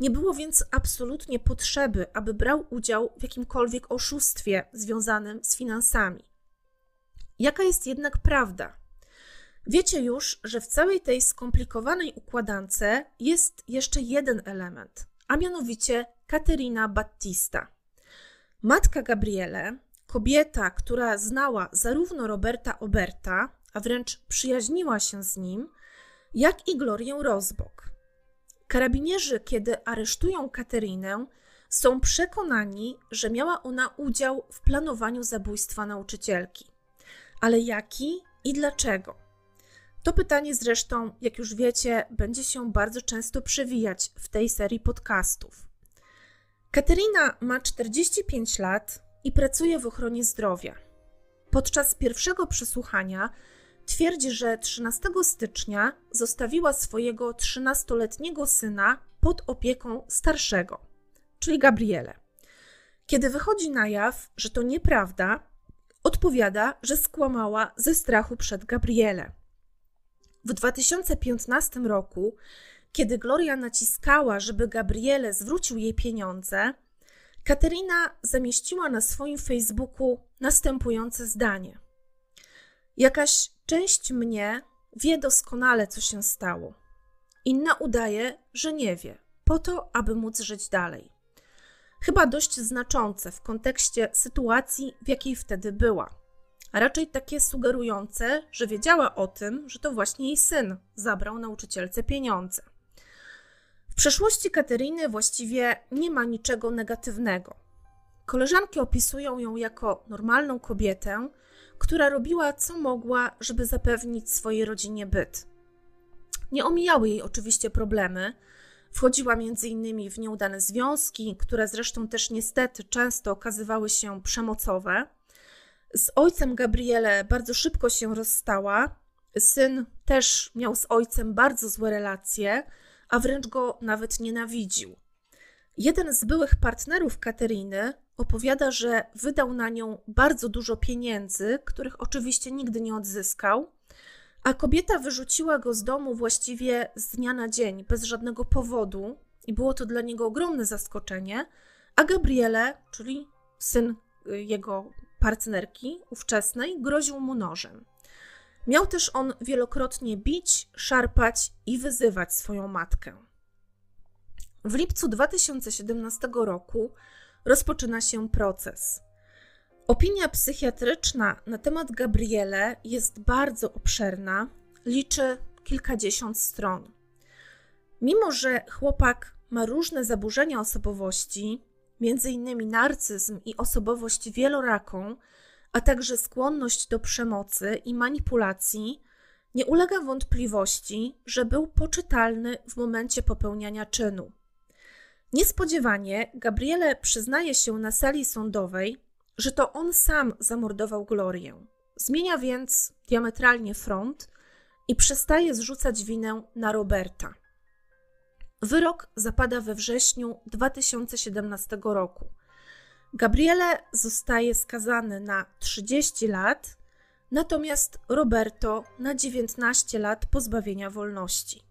Speaker 1: Nie było więc absolutnie potrzeby, aby brał udział w jakimkolwiek oszustwie związanym z finansami. Jaka jest jednak prawda? Wiecie już, że w całej tej skomplikowanej układance jest jeszcze jeden element, a mianowicie Caterina Battista. Matka Gabriele, kobieta, która znała zarówno Roberta Oberta, a wręcz przyjaźniła się z nim, jak i Glorię Rozbok. Karabinierzy, kiedy aresztują Katerinę, są przekonani, że miała ona udział w planowaniu zabójstwa nauczycielki. Ale jaki i dlaczego? To pytanie zresztą, jak już wiecie, będzie się bardzo często przewijać w tej serii podcastów. Katerina ma 45 lat i pracuje w ochronie zdrowia. Podczas pierwszego przesłuchania twierdzi, że 13 stycznia zostawiła swojego 13-letniego syna pod opieką starszego, czyli Gabriele. Kiedy wychodzi na jaw, że to nieprawda, odpowiada, że skłamała ze strachu przed Gabriele. W 2015 roku, kiedy Gloria naciskała, żeby Gabriele zwrócił jej pieniądze, Katerina zamieściła na swoim Facebooku następujące zdanie: Jakaś część mnie wie doskonale, co się stało. Inna udaje, że nie wie, po to, aby móc żyć dalej. Chyba dość znaczące w kontekście sytuacji, w jakiej wtedy była a raczej takie sugerujące, że wiedziała o tym, że to właśnie jej syn zabrał nauczycielce pieniądze. W przeszłości Kateryny właściwie nie ma niczego negatywnego. Koleżanki opisują ją jako normalną kobietę, która robiła co mogła, żeby zapewnić swojej rodzinie byt. Nie omijały jej oczywiście problemy. Wchodziła innymi w nieudane związki, które zresztą też niestety często okazywały się przemocowe. Z ojcem Gabriele bardzo szybko się rozstała. Syn też miał z ojcem bardzo złe relacje, a wręcz go nawet nienawidził. Jeden z byłych partnerów Kateriny opowiada, że wydał na nią bardzo dużo pieniędzy, których oczywiście nigdy nie odzyskał, a kobieta wyrzuciła go z domu właściwie z dnia na dzień, bez żadnego powodu, i było to dla niego ogromne zaskoczenie. A Gabriele, czyli syn y, jego partnerki ówczesnej, groził mu nożem. Miał też on wielokrotnie bić, szarpać i wyzywać swoją matkę. W lipcu 2017 roku rozpoczyna się proces. Opinia psychiatryczna na temat Gabriele jest bardzo obszerna, liczy kilkadziesiąt stron. Mimo, że chłopak ma różne zaburzenia osobowości, m.in. narcyzm i osobowość wieloraką, a także skłonność do przemocy i manipulacji, nie ulega wątpliwości, że był poczytalny w momencie popełniania czynu. Niespodziewanie Gabriele przyznaje się na sali sądowej, że to on sam zamordował Glorię. Zmienia więc diametralnie front i przestaje zrzucać winę na Roberta. Wyrok zapada we wrześniu 2017 roku. Gabriele zostaje skazany na 30 lat, natomiast Roberto na 19 lat pozbawienia wolności.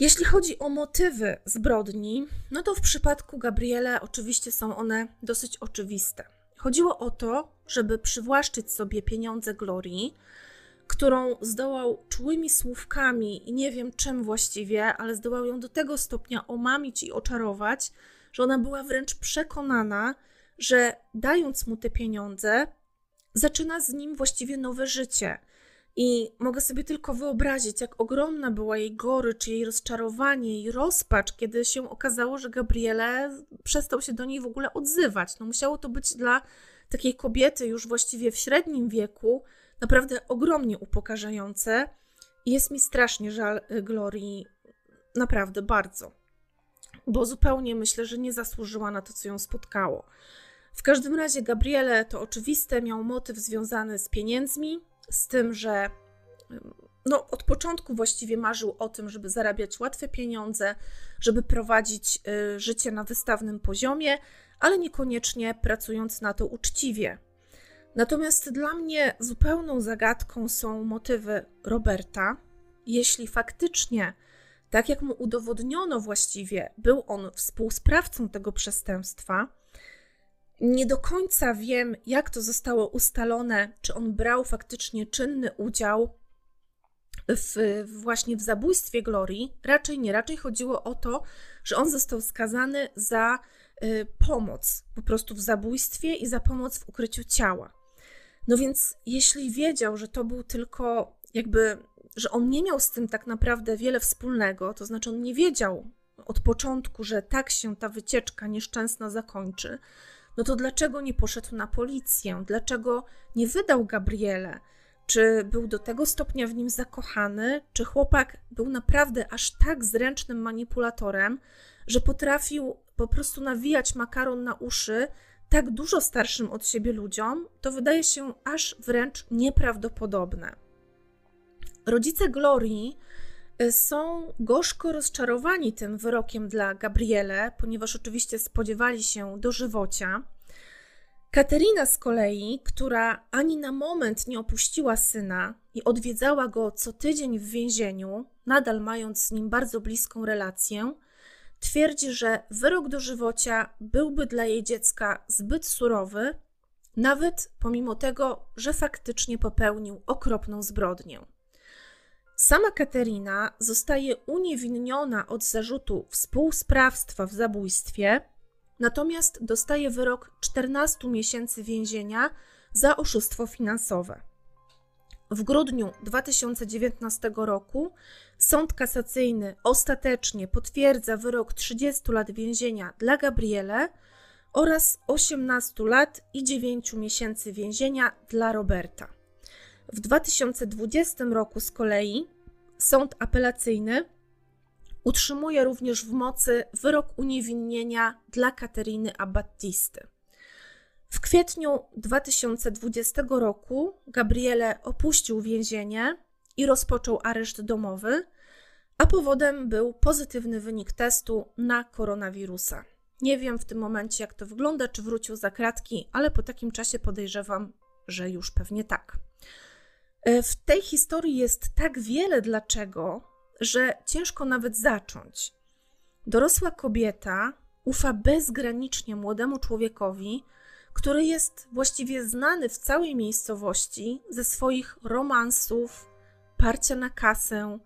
Speaker 1: Jeśli chodzi o motywy zbrodni, no to w przypadku Gabriele oczywiście są one dosyć oczywiste. Chodziło o to, żeby przywłaszczyć sobie pieniądze Glorii, którą zdołał czułymi słówkami i nie wiem czym właściwie, ale zdołał ją do tego stopnia omamić i oczarować, że ona była wręcz przekonana, że dając mu te pieniądze, zaczyna z nim właściwie nowe życie – i mogę sobie tylko wyobrazić, jak ogromna była jej gorycz, jej rozczarowanie, jej rozpacz, kiedy się okazało, że Gabriele przestał się do niej w ogóle odzywać. No musiało to być dla takiej kobiety już właściwie w średnim wieku naprawdę ogromnie upokarzające. Jest mi strasznie żal y, Glorii, naprawdę bardzo, bo zupełnie myślę, że nie zasłużyła na to, co ją spotkało. W każdym razie Gabriele to oczywiste miał motyw związany z pieniędzmi, z tym, że no, od początku właściwie marzył o tym, żeby zarabiać łatwe pieniądze, żeby prowadzić y, życie na wystawnym poziomie, ale niekoniecznie pracując na to uczciwie. Natomiast dla mnie zupełną zagadką są motywy Roberta. Jeśli faktycznie, tak jak mu udowodniono właściwie, był on współsprawcą tego przestępstwa, nie do końca wiem, jak to zostało ustalone, czy on brał faktycznie czynny udział w, właśnie w zabójstwie Glorii. Raczej nie, raczej chodziło o to, że on został skazany za y, pomoc po prostu w zabójstwie i za pomoc w ukryciu ciała. No więc, jeśli wiedział, że to był tylko jakby, że on nie miał z tym tak naprawdę wiele wspólnego, to znaczy on nie wiedział od początku, że tak się ta wycieczka nieszczęsna zakończy, no to dlaczego nie poszedł na policję? Dlaczego nie wydał Gabriele? Czy był do tego stopnia w nim zakochany? Czy chłopak był naprawdę aż tak zręcznym manipulatorem, że potrafił po prostu nawijać makaron na uszy tak dużo starszym od siebie ludziom? To wydaje się aż wręcz nieprawdopodobne. Rodzice Glorii są gorzko rozczarowani tym wyrokiem dla Gabriele, ponieważ oczywiście spodziewali się dożywocia. Katerina z kolei, która ani na moment nie opuściła syna i odwiedzała go co tydzień w więzieniu, nadal mając z nim bardzo bliską relację, twierdzi, że wyrok dożywocia byłby dla jej dziecka zbyt surowy, nawet pomimo tego, że faktycznie popełnił okropną zbrodnię. Sama Katerina zostaje uniewinniona od zarzutu współsprawstwa w zabójstwie, natomiast dostaje wyrok 14 miesięcy więzienia za oszustwo finansowe. W grudniu 2019 roku Sąd Kasacyjny ostatecznie potwierdza wyrok 30 lat więzienia dla Gabriele oraz 18 lat i 9 miesięcy więzienia dla Roberta. W 2020 roku z kolei sąd apelacyjny utrzymuje również w mocy wyrok uniewinnienia dla Kateriny Abattisty. W kwietniu 2020 roku Gabriele opuścił więzienie i rozpoczął areszt domowy, a powodem był pozytywny wynik testu na koronawirusa. Nie wiem w tym momencie, jak to wygląda, czy wrócił za kratki, ale po takim czasie podejrzewam, że już pewnie tak. E, w tej historii jest tak wiele dlaczego, że ciężko nawet zacząć. Dorosła kobieta ufa bezgranicznie młodemu człowiekowi, który jest właściwie znany w całej miejscowości ze swoich romansów, parcia na kasę,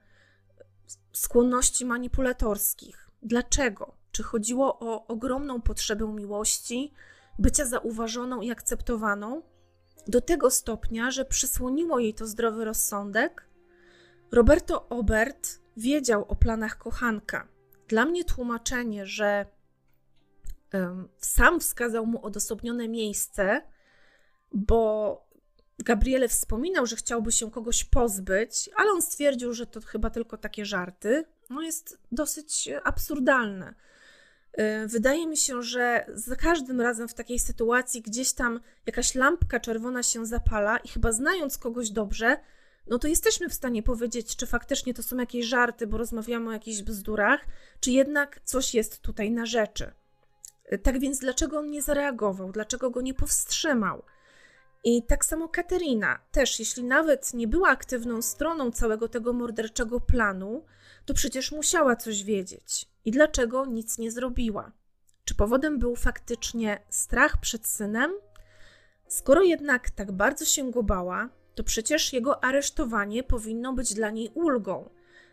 Speaker 1: skłonności manipulatorskich. Dlaczego? Czy chodziło o ogromną potrzebę miłości, bycia zauważoną i akceptowaną, do tego stopnia, że przysłoniło jej to zdrowy rozsądek? Roberto Obert wiedział o planach kochanka. Dla mnie tłumaczenie, że sam wskazał mu odosobnione miejsce, bo Gabriele wspominał, że chciałby się kogoś pozbyć, ale on stwierdził, że to chyba tylko takie żarty, no jest dosyć absurdalne. Y, wydaje mi się, że za każdym razem w takiej sytuacji gdzieś tam jakaś lampka czerwona się zapala i chyba znając kogoś dobrze, no to jesteśmy w stanie powiedzieć, czy faktycznie to są jakieś żarty, bo rozmawiamy o jakichś bzdurach, czy jednak coś jest tutaj na rzeczy. Y, tak więc dlaczego on nie zareagował? Dlaczego go nie powstrzymał? I tak samo Katerina, też jeśli nawet nie była aktywną stroną całego tego morderczego planu, to przecież musiała coś wiedzieć. I dlaczego nic nie zrobiła? Czy powodem był faktycznie strach przed synem? Skoro jednak tak bardzo się go bała, to przecież jego aresztowanie powinno być dla niej ulgą,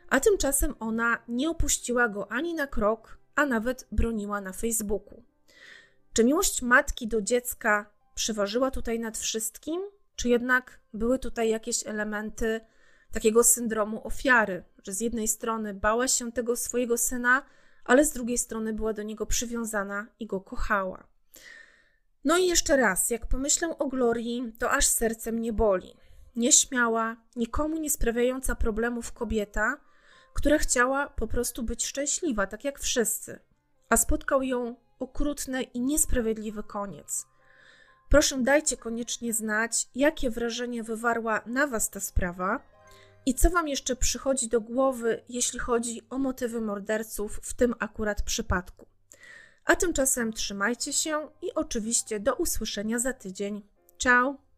Speaker 1: a tymczasem ona nie opuściła go ani na krok, a nawet broniła na Facebooku. Czy miłość matki do dziecka przeważyła tutaj nad wszystkim, czy jednak były tutaj jakieś elementy takiego syndromu ofiary, że z jednej strony bała się tego swojego syna, ale z drugiej strony była do niego przywiązana i go kochała. No i jeszcze raz, jak pomyślę o Glorii, to aż serce mnie boli. Nieśmiała, nikomu nie sprawiająca problemów kobieta, która chciała po prostu być szczęśliwa, tak jak wszyscy, a spotkał ją okrutny i niesprawiedliwy koniec. Proszę, dajcie koniecznie znać, jakie wrażenie wywarła na Was ta sprawa i co Wam jeszcze przychodzi do głowy, jeśli chodzi o motywy morderców w tym akurat przypadku. A tymczasem trzymajcie się i oczywiście do usłyszenia za tydzień. Ciao!